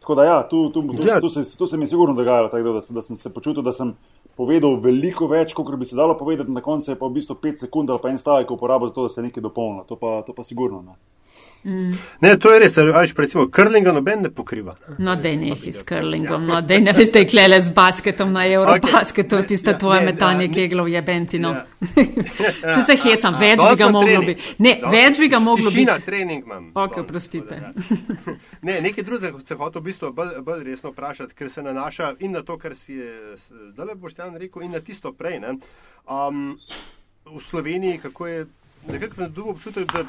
Tako da, ja, tu, tu, tu, tu, tu, se, tu se mi je sigurno dogajalo, tako, da, da sem se počutil, da sem povedal veliko več, kot bi se dalo povedati, na koncu je pa v bistvu 5 sekund ali pa en stavek uporabil za to, da se nekaj dopolni. To, to pa sigurno. Ne. Mm. Ne, to je res, pa recimo krlinga noben ne pokriva. No, da ne jih s krlingom, no, da ne veste, klele z basketom na Eurobasketu, okay. tiste ja, tvoje ne, metanje ja, keglov je bentino. Ja. Se se hecam, ja, več bi ga moglo biti. Ne, do, več bi ga moglo biti. Na trening imam. Ok, oprostite. ne, nekaj drugega se hotel v bistvu bolj, bolj resno vprašati, ker se nanaša in na to, kar si je zdaj boštjan rekel, in na tisto prej. Um, v Sloveniji, kako je, nekako me dobil občutek, da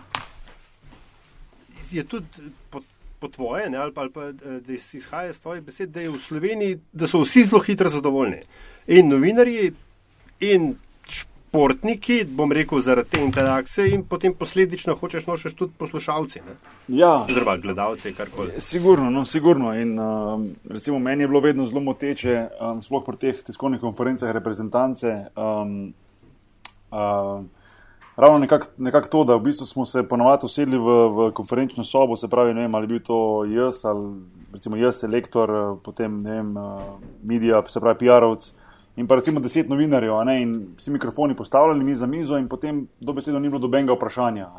je tudi po, po tvoje, ne, ali, pa, ali pa da izhaja iz tvojih besed, da je v Sloveniji, da so vsi zelo hitro zadovoljni. In novinarji, in športniki, bom rekel, zaradi te interakcije, in potem posledično hočeš nošeš tudi poslušalci. Ne. Ja, oziroma gledalci, karkoli. Sigurno, no, sigurno. In uh, recimo meni je bilo vedno zelo moteče, um, sploh pri teh tiskovnih konferencah reprezentance. Um, uh, ravno nekako nekak to, da v bistvu smo se ponovadi usedli v, v konferenčno sobo, se pravi, ne vem, ali bil to jaz ali recimo jaz, elektor, potem ne vem, uh, medija, se pravi, PR-ovc. In pa recimo deset novinarjev, in vsi mikrofoni postavljali mi za mizo, in potem do besede ni bilo dobenega vprašanja.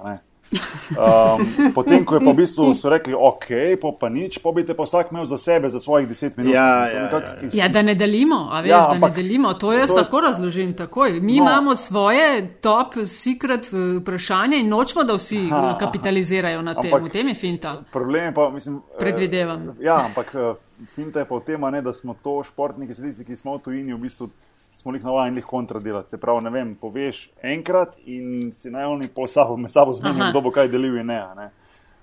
Um, potem, ko je pa v bistvu so rekli, ok, po pa nič, pa bi te pa vsak imel za sebe, za svojih deset minut. Ja, ja, ja, ja. ja da ne delimo, a veš, ja, da ampak, ne delimo. To jaz to, lahko razložim takoj. Mi no, imamo svoje top secret vprašanje in nočemo, da vsi aha, kapitalizirajo na tem. V tem je finta. Problem je pa, mislim. Eh, Predvidevam. Uh, ja, ampak uh, finta je pa v tem, da smo to športniki, sedici, ki smo v tujini, v bistvu smo jih navajeni kontra delati. Se pravi, ne vem, poveš enkrat in si najolni po sabo, med sabo zmenijo, kdo bo kaj delil in ne. ne.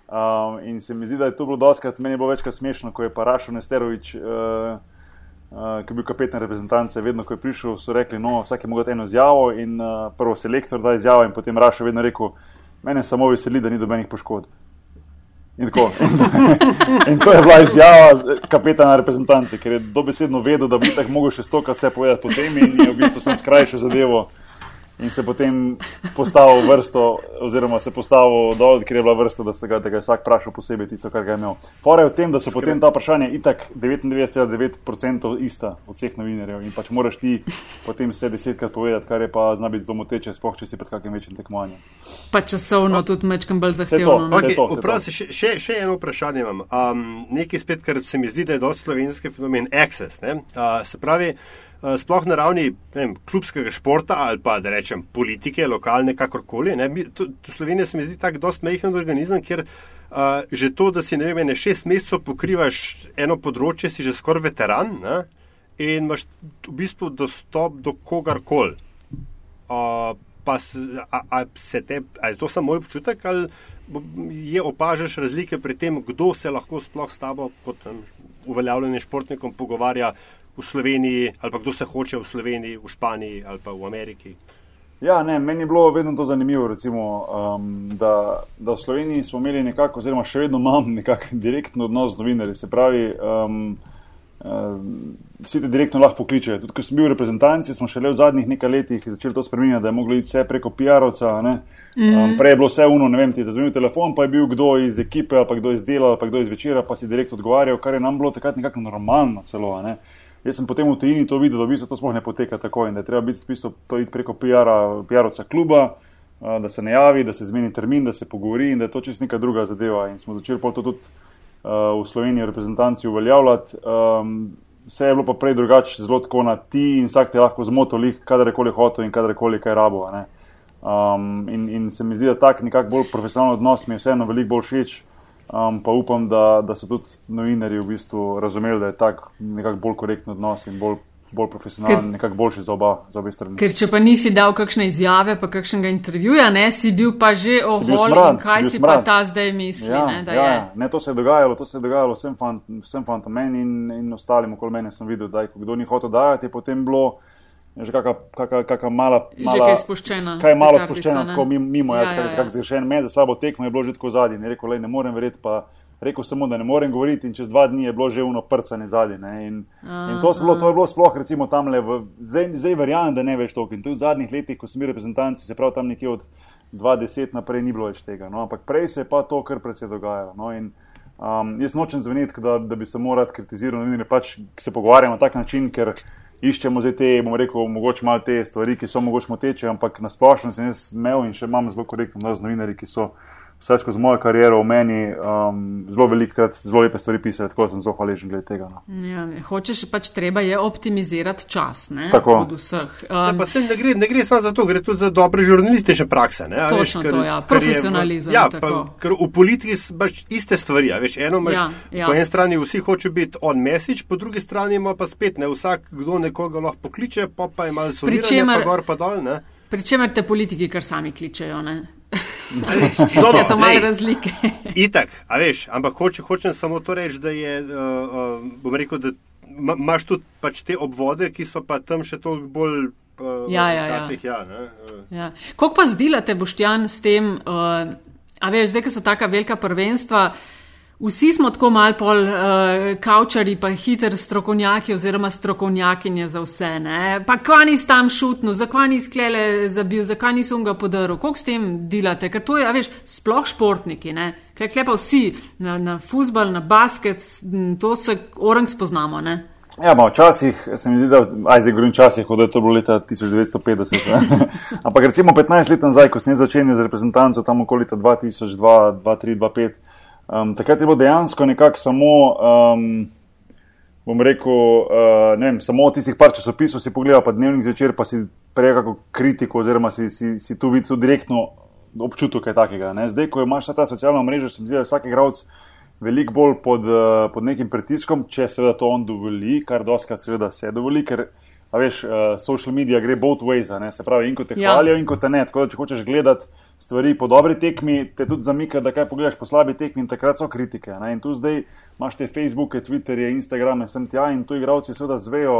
Um, in se mi zdi, da je to bilo doskrat, meni je bilo večkrat smešno, ko je pa Rašo Nesterovič, uh, uh, ki je bil kapetan reprezentance, vedno, ko je prišel, so rekli, no, vsak je mogel eno izjavo in uh, prvo selektor da izjavo in potem Rašo vedno rekel, mene samo veseli, da ni dobenih poškodb. In, in, in to je bila izjava kapetana reprezentance, ker je dobesedno vedel, da bi tako mogel še stokrat vse povedati po tem in je v bistvu sem skrajšal zadevo in se potem postavil vrsto, oziroma se postavil dol, ker je bila vrsta, da se ga, da ga je vsak vprašal posebej tisto, kar ga je imel. Fora je v tem, da so Skrej. potem ta vprašanja itak 99,9% ista od vseh novinarjev in pač moraš ti potem vse desetkrat povedati, kar je pa zna biti domoteče, spoh če si pred kakim večjim tekmovanjem. Pa časovno tudi mečkam bolj zahtevno. Okay, Vprašaj, še, še, še eno vprašanje imam. Um, nekaj spet, kar se mi zdi, da je dosti slovenski fenomen, access. Uh, se pravi, sploh na ravni vem, klubskega športa ali pa da rečem politike, lokalne, kakorkoli. Slovenija se mi zdi tako dost mehen organizem, ker uh, že to, da si ne vem, ne šest mesecev pokrivaš eno področje, si že skoraj veteran ne? in imaš v bistvu dostop do kogarkoli. Uh, pa a, a se te, a je to samo moj občutek ali je opažaš razlike pri tem, kdo se lahko sploh s tabo kot um, uveljavljenim športnikom pogovarja v Sloveniji, ali pa kdo se hoče v Sloveniji, v Španiji ali pa v Ameriki. Ja, ne, meni je bilo vedno to zanimivo, recimo, um, da, da v Sloveniji smo imeli nekako, oziroma še vedno imam nekakšen direktno odnos z novinarji. Se pravi, um, um, vsi te direktno lahko pokličejo. Tudi, ko sem bil v reprezentanci, smo šele v zadnjih nekaj letih začeli to spremenjati, da je moglo iti vse preko PR-ovca. Um, mm. Prej je bilo vse uno, ne vem, ti je zazvonil telefon, pa je bil kdo iz ekipe, ali pa kdo iz dela, ali pa kdo iz večera, pa si direktno odgovarjal, kar je nam bilo takrat nekako normalno celo. Ne? Jaz sem potem v tujini to videl, da v bistvu to sploh ne poteka tako in da je treba biti bistvu to iti preko PR-ovca PR kluba, da se ne javi, da se zmeni termin, da se pogovori in da je to čist neka druga zadeva. In smo začeli to tudi uh, v Sloveniji reprezentanci uveljavljati. Um, vse je bilo pa prej drugače, zelo tako na ti in vsak te lahko zmotil, kadarkoli hotel in kadarkoli kaj rabo. Um, in, in se mi zdi, da tak nekako bolj profesionalen odnos mi je vseeno veliko bolj všeč. Um, pa upam, da, da so tudi novinari v bistvu razumeli, da je tak nekako bolj korektno odnos in bolj, bolj profesionalen, nekako boljši za, oba, za obe strani. Ker če pa nisi dal kakšne izjave, pa kakšnega intervjuja, ne, si bil pa že oholjen, kaj si, si pa ta zdaj misli. Ja, ne, ja, ja. ne, to se je dogajalo, to se je dogajalo vsem, fant, vsem fantom meni in, in ostalim okoli mene sem videl, da je kdo ni hotel dajati, je potem bilo že kakšna mala, mala. Kaj je spuščena? Kaj je malo spuščeno, tako mimo, ja, ja, ja. zgrešen med, za slabo tekmo je bilo že tako zadnji. Ne, rekel, lej, ne morem verjeti, pa rekel samo, da ne morem govoriti in čez dva dni je bilo že uno prcane zadnji. In, in to, bilo, to je bilo sploh, recimo tam le, v, zdaj, zdaj verjamem, da ne veš toliko. In tudi v zadnjih letih, ko smo bili reprezentanci, se pravi tam nekje od 20 naprej ni bilo več tega. No, ampak prej se je pa to kar predvsej dogajalo. No, in, Um, jaz nočem zveneti, da, da bi se moral kritizirati, da pač se pogovarjamo na tak način, ker iščemo zdaj te, bom rekel, mogoče malo te stvari, ki so mogoče moteče, ampak na splošno sem jaz imel in še imam zelo korektno odnos z novinarji, ki so vsaj skozi mojo kariero v meni um, zelo velikokrat zelo lepe stvari pisali, tako da sem zelo hvaležen glede tega. No. Ja, hočeš pač treba je optimizirati čas, ne? Tako. Od vseh. Um, ja, pa se ne gre, ne gre samo za to, gre tudi za dobre žurnalistične prakse. Ne? Točno veš, kar, to, ja. Profesionalizem. Ja, pa, ker v politiki imaš iste stvari, veš, eno imaš, ja, ja. po eni strani vsi hoče biti on message, po drugi strani ima pa spet, ne, vsak, kdo nekoga lahko pokliče, pa pa ima zelo gor pa dol, ne? Pričemer te politiki kar sami kličejo, ne? Zelo so male razlike. Itak, a veš, ampak hoče, hočem samo to reči, da je, uh, bom rekel, da imaš tudi pač te obvode, ki so pa tam še toliko bolj. Uh, ja, ja, časih, ja. Ja, uh. ja. Kako pa zdilate, Boštjan, s tem, uh, a veš, zdaj, ki so taka velika prvenstva, uh, Vsi smo tako mal pol uh, kavčari, pa hiter strokovnjaki oziroma strokovnjakinje za vse. Ne? Pa kva nisi tam šutno, zakaj nisi sklele zabil, zakaj nisi unga podaril, koliko s tem delate, ker to je, veš, sploh športniki, kaj klepa vsi na, na futbal, na basket, to se orang spoznamo. Ne? Ja, ma, včasih se mi zdi, da aj zdaj govorim včasih, kot je to bilo leta 1950. Ampak recimo 15 let nazaj, ko sem začenjal z reprezentanco tam okoli 2002, 2003, 2005. Um, takrat je bilo dejansko nekako samo, um, bom rekel, uh, ne vem, samo tistih par časopisov si pogledal, pa dnevnik zvečer, pa si prej kako kritiko, oziroma si, si, si tu videl direktno občutek kaj takega. Ne? Zdaj, ko imaš ta socialna mreža, se mi zdi, da je vsak igralec veliko bolj pod, uh, pod nekim pritiskom, če seveda to on dovoli, kar doskrat seveda se dovoli, ker A veš, uh, social media gre both ways, se pravi, in ko te ja. hvalijo, in ko te ne. Tako da, če hočeš gledati stvari po dobri tekmi, te tudi zamika, da kaj pogledaš po slabi tekmi, in takrat so kritike. Ne? In tu zdaj imaš te Facebooke, Twitterje, Instagrame, sem tja in tu igravci seveda zvejo,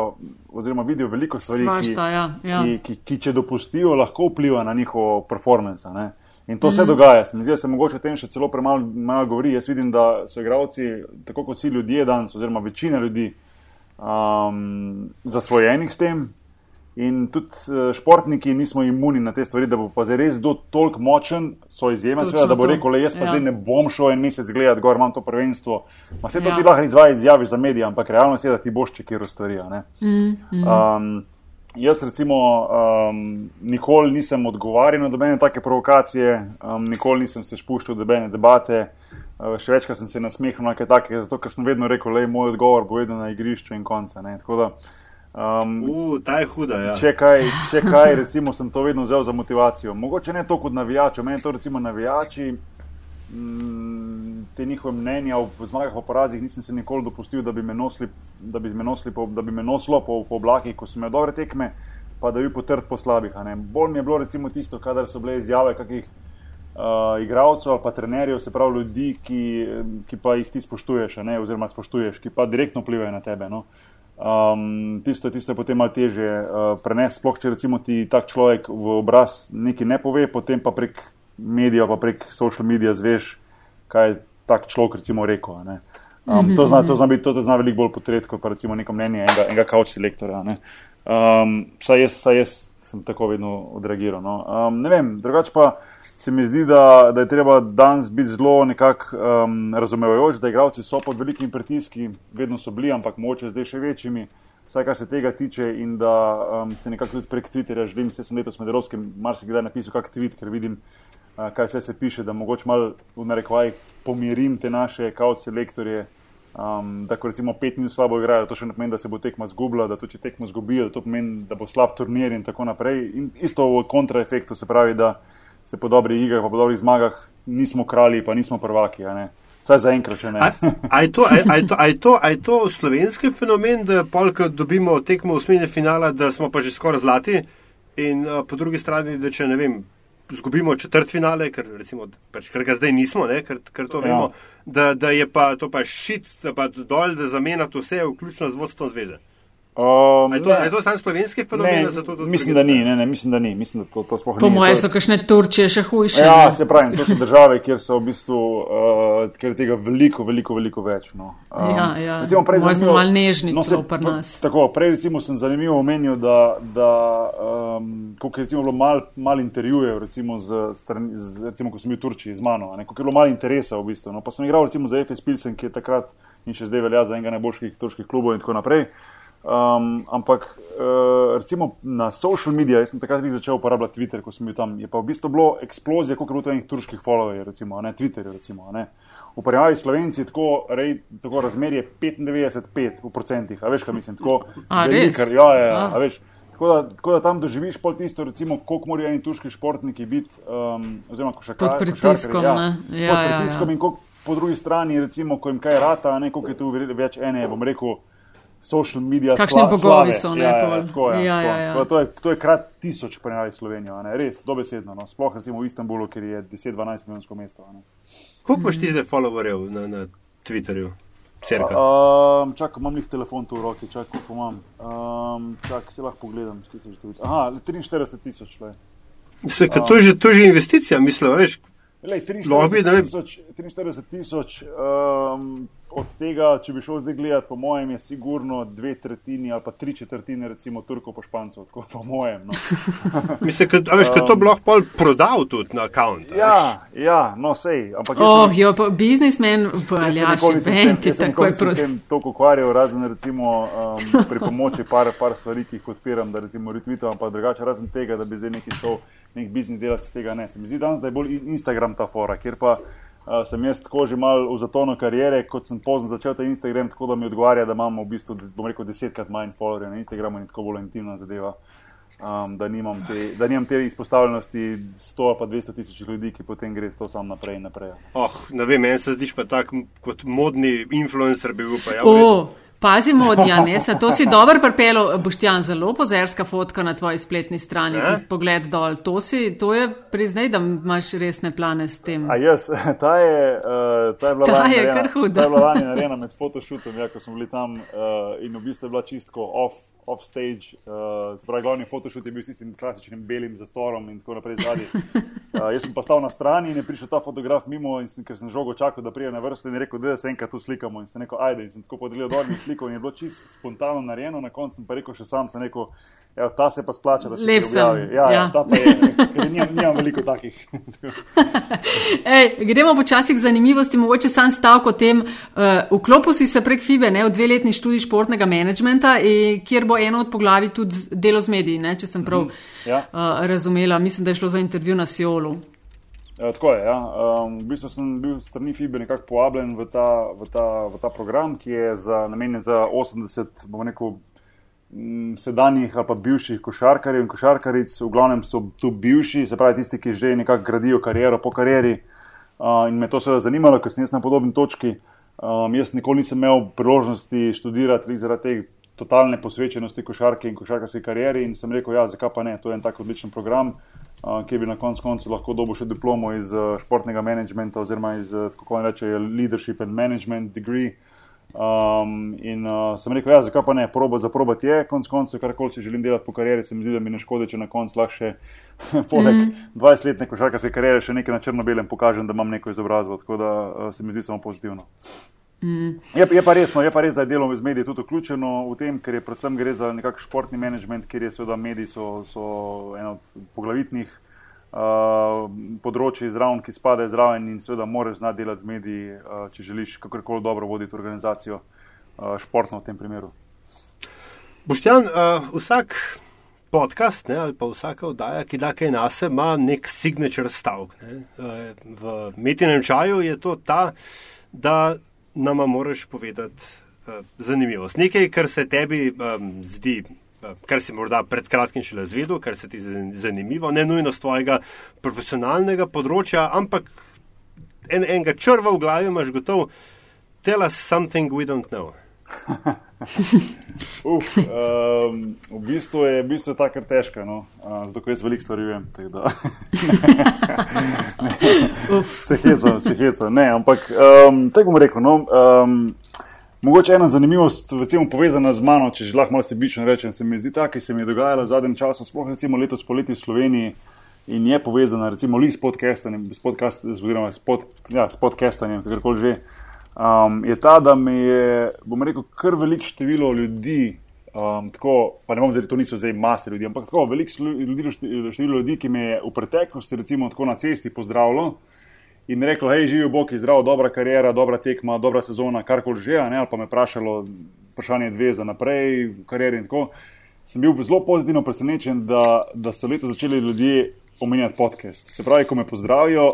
oziroma vidijo veliko stvari, Svašta, ja, ja. Ki, ki, ki, če dopustijo, lahko vpliva na njihovo performance. Ne? In to mm -hmm. se mhm. dogaja. Se mi zdi, da se mogoče o tem še celo premalo govori. Jaz vidim, da so igravci, tako kot vsi ljudje danes, oziroma večina ljudi, um, zasvojenih s tem. In tudi uh, športniki nismo imuni na te stvari, da bo pa res do toliko močen, so izjeme, seveda, da bo rekel, le jaz pa ja. ne bom šel en mesec gledati, gor imam to prvenstvo. Ma se to ja. ti lahko izvaja izjaviš za medije, ampak realno je, da ti boš čekiral stvari. Mm, mm. um, jaz recimo um, nikoli nisem odgovarjal na dobene take provokacije, um, nikoli nisem se spuščal v dobene debate. Uh, še večkrat sem se nasmehnil na kaj takega, zato ker sem vedno rekel, da je moj odgovor povedal na igrišču in konca. Um, uh, ta je huda. Ja. Če, kaj, če kaj, recimo, sem to vedno vzel za motivacijo. Mogoče ne toliko kot navijači, meni to recimo navijači, mm, te njihove mnenja o zmagah, o porazih, nisem se nikoli dopustil, da bi me nosili, da bi me, nosili po, da bi me nosilo po, po oblakih, ko so me dobre tekme, pa da bi potrd po slabih. Bolj mi je bilo recimo tisto, kadar so bile izjave kakih uh, igralcev ali pa trenerjev, se pravi ljudi, ki, ki pa jih ti spoštuješ, ne, oziroma spoštuješ, ki pa direktno vplivajo na tebe. No. Um, tisto, tisto je potem malo teže uh, prenesti, sploh če recimo ti tak človek v obraz nekaj ne pove, potem pa prek medijev, pa prek social medija zveš, kaj je tak človek recimo rekel. Um, mhm, to, zna, to, mhm. zna biti, to zna veliko bolj potret kot pa recimo neko mnenje enega, enega kauč selektorja. Um, saj jaz, saj jaz sem tako vedno odreagiral. No. Um, ne vem, drugače pa se mi zdi, da, da je treba danes biti zelo nekako um, razumevajoč, da igravci so pod velikimi pritiski, vedno so bili, ampak moče zdaj še večjimi, vsaj kar se tega tiče in da um, se nekako tudi prek Twitterja, že vem, se sem letos med Evropskim marsikdaj napisal kak tweet, ker vidim, uh, kaj vse se piše, da mogoče mal v narekvaj pomirim te naše kauce lektorje. Um, da, ko recimo pet minut slabo igrajo, to še ne pomeni, da se bo tekma zgubila, da to, če tekmo zgubijo, to pomeni, da bo slab turnir in tako naprej. In isto v kontraefektu se pravi, da se po dobrih igrah, po dobrih zmagah nismo kralji, pa nismo prvaki. Saj za enkrat, če ne. Je to, to slovenski fenomen, da polk dobimo tekmo v smeni finala, da smo pa že skoraj zlati, in uh, po drugi strani, da če ne vem, zgubimo četrt finale, ker, recimo, pač, ker ga zdaj nismo, ne, ker, ker to ja. vemo, da, da je pa to pa šit, da pa dol, da zamenjati vse, vključno z vodstvom zveze. Um, je, to, je to samo slovenski fenomen? Ne, to mislim, da ni, ne, ne, mislim, da ni. Mislim, da to, to po mojem so kakšne Turčije še hujše. Ja, se pravi, to so države, kjer so v bistvu uh, kjer tega veliko, veliko, veliko več. No. Um, ja, ja. Recimo, prej smo malo nežni, no, se, pri nas. Tako, prej recimo sem zanimivo omenil, da, da um, koliko je bilo mal, mal intervjujev, recimo, z, z, recimo, ko sem bil v Turčiji z mano, koliko je bilo mal interesa v bistvu. No. Pa sem igral recimo za FS Pilsen, ki je takrat in še zdaj velja za enega najboljših turških klubov in tako naprej. Um, ampak uh, recimo na social medijih, jaz sem takrat začel uporabljati Twitter, ko sem bil tam, je pa v bistvu bilo eksplozija, koliko je bilo enih turških followerjev, recimo, ne Twitterju. Recimo, ne. V primerjavi s Slovenci tako, tako razmerje 95-5%, a veš, kaj mislim, tako velikar. Ja, ja, ja, a veš. Tako da, tako da tam doživiš pol tisto, recimo, koliko morajo eni turški športniki biti, um, oziroma košarkarji. Pod pritiskom, ja, ja, pod pritiskom ja, ja. in koliko po drugi strani, recimo, ko jim kaj rata, ne koliko je tu več ene, bom rekel social media. Kakšni bogovi so, ne ja, ja, tako, ja, ja, ja, ja. To, je, to je krat tisoč primerjavi Slovenijo, ne? res dobesedno. No? Sploh recimo v Istanbulu, ker je 10-12 milijonsko mesto. Koliko imaš ti zdaj followerjev na, na Twitterju? Um, čakaj, imam jih telefon tu v roki, čakaj, koliko imam. Um, čakaj, se lahko pogledam, kje se že to vidi. Aha, 43 tisoč. Se, um, to, to je že investicija, mislim, veš. Lej, 43 tisoč. Um, od tega, če bi šel zdaj gledati, po mojem, je sigurno dve tretjini ali pa tri četrtine, recimo Turko po Špancu, tako po mojem. No. Mislim, da bi um, to lahko pol prodal tudi na račun. Ja, ja, no, sej. Ampak oh, sem, jo, pa biznismen, ali ja, še venti, tako je prosto. Sem to ukvarjal, razen recimo um, pri pomoči par, par stvari, ki jih odpiram, da recimo retweetam, ampak drugače, razen tega, da bi zdaj neki šel, nek biznis delati z tega, ne. Se mi zdi danes, da je bolj Instagram ta fora, kjer pa uh, sem jaz tako že mal v zatonu karijere, kot sem pozno začel ta Instagram, tako da mi odgovarja, da imamo v bistvu, bom rekel, desetkrat manj followerjev na Instagramu in tako bolj intimna zadeva. Um, da, nimam te, da nimam te izpostavljenosti 100 pa 200 tisoč ljudi, ki potem gre to samo naprej in naprej. Oh, ne vem, meni se zdiš pa tak kot modni influencer, bi bil pa jaz. Pazimo od Janesa, to si dobro pripelo, Boštjan, zelo pozerska fotka na tvoji spletni strani, tisti pogled dol. To, si, to je, priznaj, da imaš resne plane s tem. A jaz, ta je, uh, ta je bila ta je kar huda. Ta je bila lani narejena med fotoshootom, ja, ko smo bili tam uh, in v bistvu je bila čistko off offstage, uh, spravi glavni photoshoot je bil s tistim klasičnim belim zastorom in tako naprej zadnji. Uh, jaz sem pa stal na strani in je prišel ta fotograf mimo in sem, ker sem žogo čakal, da prije na vrsto in je rekel, da se enkrat tu slikamo. In sem rekel, ajde. In sem tako podelil dol in sliko in je bilo čisto spontano narejeno, na koncu sem pa rekel še sam, sem rekel, Evo, ta se pa splača, da se lahko objavi. Ja, ja. ja, ta pa je. Nimam, nimam veliko takih. Ej, gremo počasi k zanimivosti, mogoče sam stavek o tem. Uh, vklopil si se prek FIBE ne, v dveletni študij športnega menedžmenta, kjer bo eno od poglavi tudi delo z mediji, ne, če sem prav mm, ja. uh, razumela. Mislim, da je šlo za intervju na Siolu. E, tako je. Ja. Um, v bistvu sem bil strani FIBE nekako povabljen v ta, v, ta, v ta program, ki je za, namenjen za 80, bomo rekel, sedanjih ali pa bivših košarkarjev in košarkaric, v glavnem so tu bivši, se pravi tisti, ki že nekako gradijo kariero po karieri. Uh, in me to seveda zanimalo, ker sem jaz na podobni točki. Um, jaz nikoli nisem imel priložnosti študirati zaradi te totalne posvečenosti košarke in košarkarske karieri in sem rekel, ja, zakaj pa ne, to je en tak odličen program, uh, ki bi na koncu koncu lahko dobil še diplomo iz uh, športnega menedžmenta oziroma iz, uh, kako naj reče, leadership and management degree. Um, in uh, sem rekel, ja, zakaj pa ne, proba za probat je, konc koncev, karkoli si želim delati po karieri, se mi zdi, da mi ne škodi, če na koncu lahko še poleg mm. 20-letne košarkarske kariere še nekaj na črno-belem pokažem, da imam neko izobrazbo, tako da uh, se mi zdi samo pozitivno. Mm. Je, je, pa resno, je pa res, da je delo z mediji tudi vključeno v tem, ker je predvsem gre za nekakšen športni management, kjer je seveda mediji so, so eno od poglavitnih uh, področji zraven, ki spadajo zraven in seveda moraš znati delati z mediji, uh, če želiš kakorkoli dobro voditi organizacijo, uh, športno v tem primeru. Boštjan, uh, vsak podcast ne, ali pa vsaka oddaja, ki da kaj nase, ima nek signature stavek. Uh, v metinem čaju je to ta, da nama moraš povedati uh, zanimivost. Nekaj, kar se tebi um, zdi kar si morda pred kratkim šele zvedel, kar se ti zdi zanimivo, ne nujno z tvojega profesionalnega področja, ampak en, enega črva v glavi imaš gotov. Tell us something we don't know. Uf, um, v bistvu je, v bistvu je ta kar težka, no? uh, zato jaz veliko stvari vem. se heca, se heca. Ne, ampak um, tako bom rekel. No, um, Mogoče ena zanimivost, recimo, povezana z mano, če že lahko malo sebično rečem, se mi zdi ta, ki se mi je dogajala v zadnjem času, sploh recimo letos poleti v Sloveniji in je povezana recimo s podcastanjem, s, podcast, oziroma s, pod, ja, s podcastanjem, kakorkoli že, um, je ta, da mi je, bom rekel, kar velik število ljudi, um, tako, pa ne bom zdaj, to niso zdaj mase ljudi, ampak tako velik ljudi, število ljudi, ki me je v preteklosti recimo tako na cesti pozdravljalo in reklo, hej, živi Bog, zdrav, dobra karijera, dobra tekma, dobra sezona, karkoli že, ne, ali pa me vprašalo vprašanje dve za naprej, karieri in tako. Sem bil zelo pozitivno presenečen, da, da so leto začeli ljudje omenjati podcast. Se pravi, ko me pozdravijo,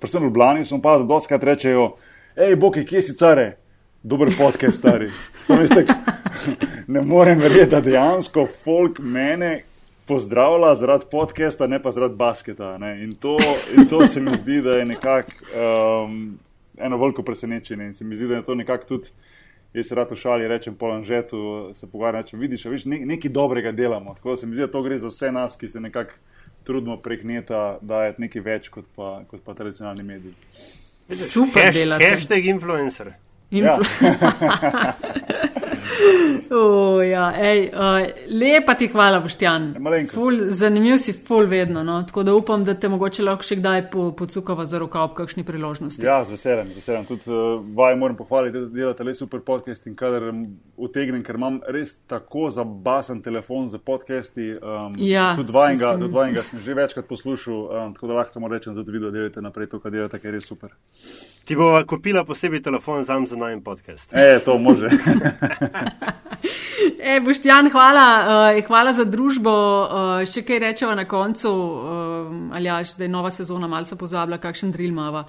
predvsem v Ljubljani, so pa za doskrat rečejo, hej, Bog, kje si care? Dober podcast, stari. Istek, ne morem verjeti, da dejansko folk mene, pozdravlja zaradi podcasta, ne pa zaradi basketa. In to, in to se mi zdi, da je nekako um, eno veliko presenečenje. In se mi zdi, da je to nekako tudi, jaz se rad v šali rečem, po lanžetu se pogovarjam, če vidiš, viš, ne, nekaj dobrega delamo. Tako da se mi zdi, da to gre za vse nas, ki se nekako trudimo prek neta dajati nekaj več kot pa, kot pa tradicionalni mediji. Super, hashtag influencer. Influ ja. Uh, ja, ej, uh, lepa ti hvala, Boštjan. Zanimiv si, ful vedno. No? Tako da upam, da te mogoče lahko še kdaj po, pocukava za roka ob kakšni priložnosti. Ja, z veseljem. Z veseljem. Tudi uh, vaj moram pohvaliti, da delate res super podcast in kadar utegnem, ker imam res tako zabasen telefon za podcasti. Um, ja, tudi dvajnega, sem... dvajnega sem že večkrat poslušal, um, tako da lahko samo rečem, da tudi vi delate naprej to, kar delate, ker je res super. Ti bova kupila posebej telefon za najmen podcast. E, to može. e, Boštjan, hvala, uh, hvala za družbo. Uh, še kaj rečeva na koncu, uh, ali jaš, da je nova sezona malce pozabila, kakšen drill mava.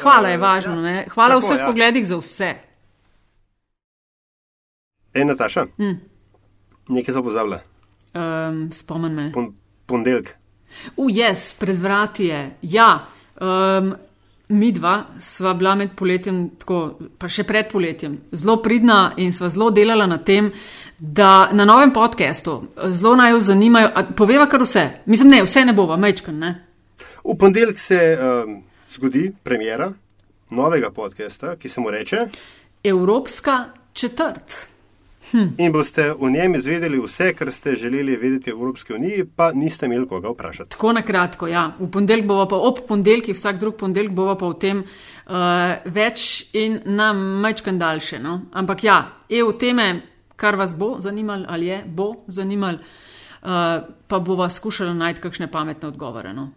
Hvala, je važno. Uh, ja. Hvala v vseh ja. pogledih za vse. E, Nataša, hm. nekaj so pozabila. Um, Spomni me. Pon, pondelk. Uj, jaz, pred vrati je. Ja. Um, mi dva sva bila med poletjem, tako, pa še pred poletjem, zelo pridna in sva zelo delala na tem, da na novem podkastu zelo naj jo zanimajo. Poveva kar vse. Mislim, ne, vse ne bova, mečkan. Ne? V ponedeljek se um, zgodi premjera novega podcasta, ki se mu reče Evropska četrt. Hm. In boste v njem izvedeli vse, kar ste želeli vedeti o Evropski uniji, pa niste imeli koga vprašati. Tako na kratko, ja. V ponedeljek bomo pa ob ponedeljkih, vsak drug ponedeljek bomo pa v tem uh, več in nam majčkan daljše. No? Ampak ja, EU teme, kar vas bo zanimalo ali je, bo zanimalo, uh, pa bova skušala najti kakšne pametne odgovore. No?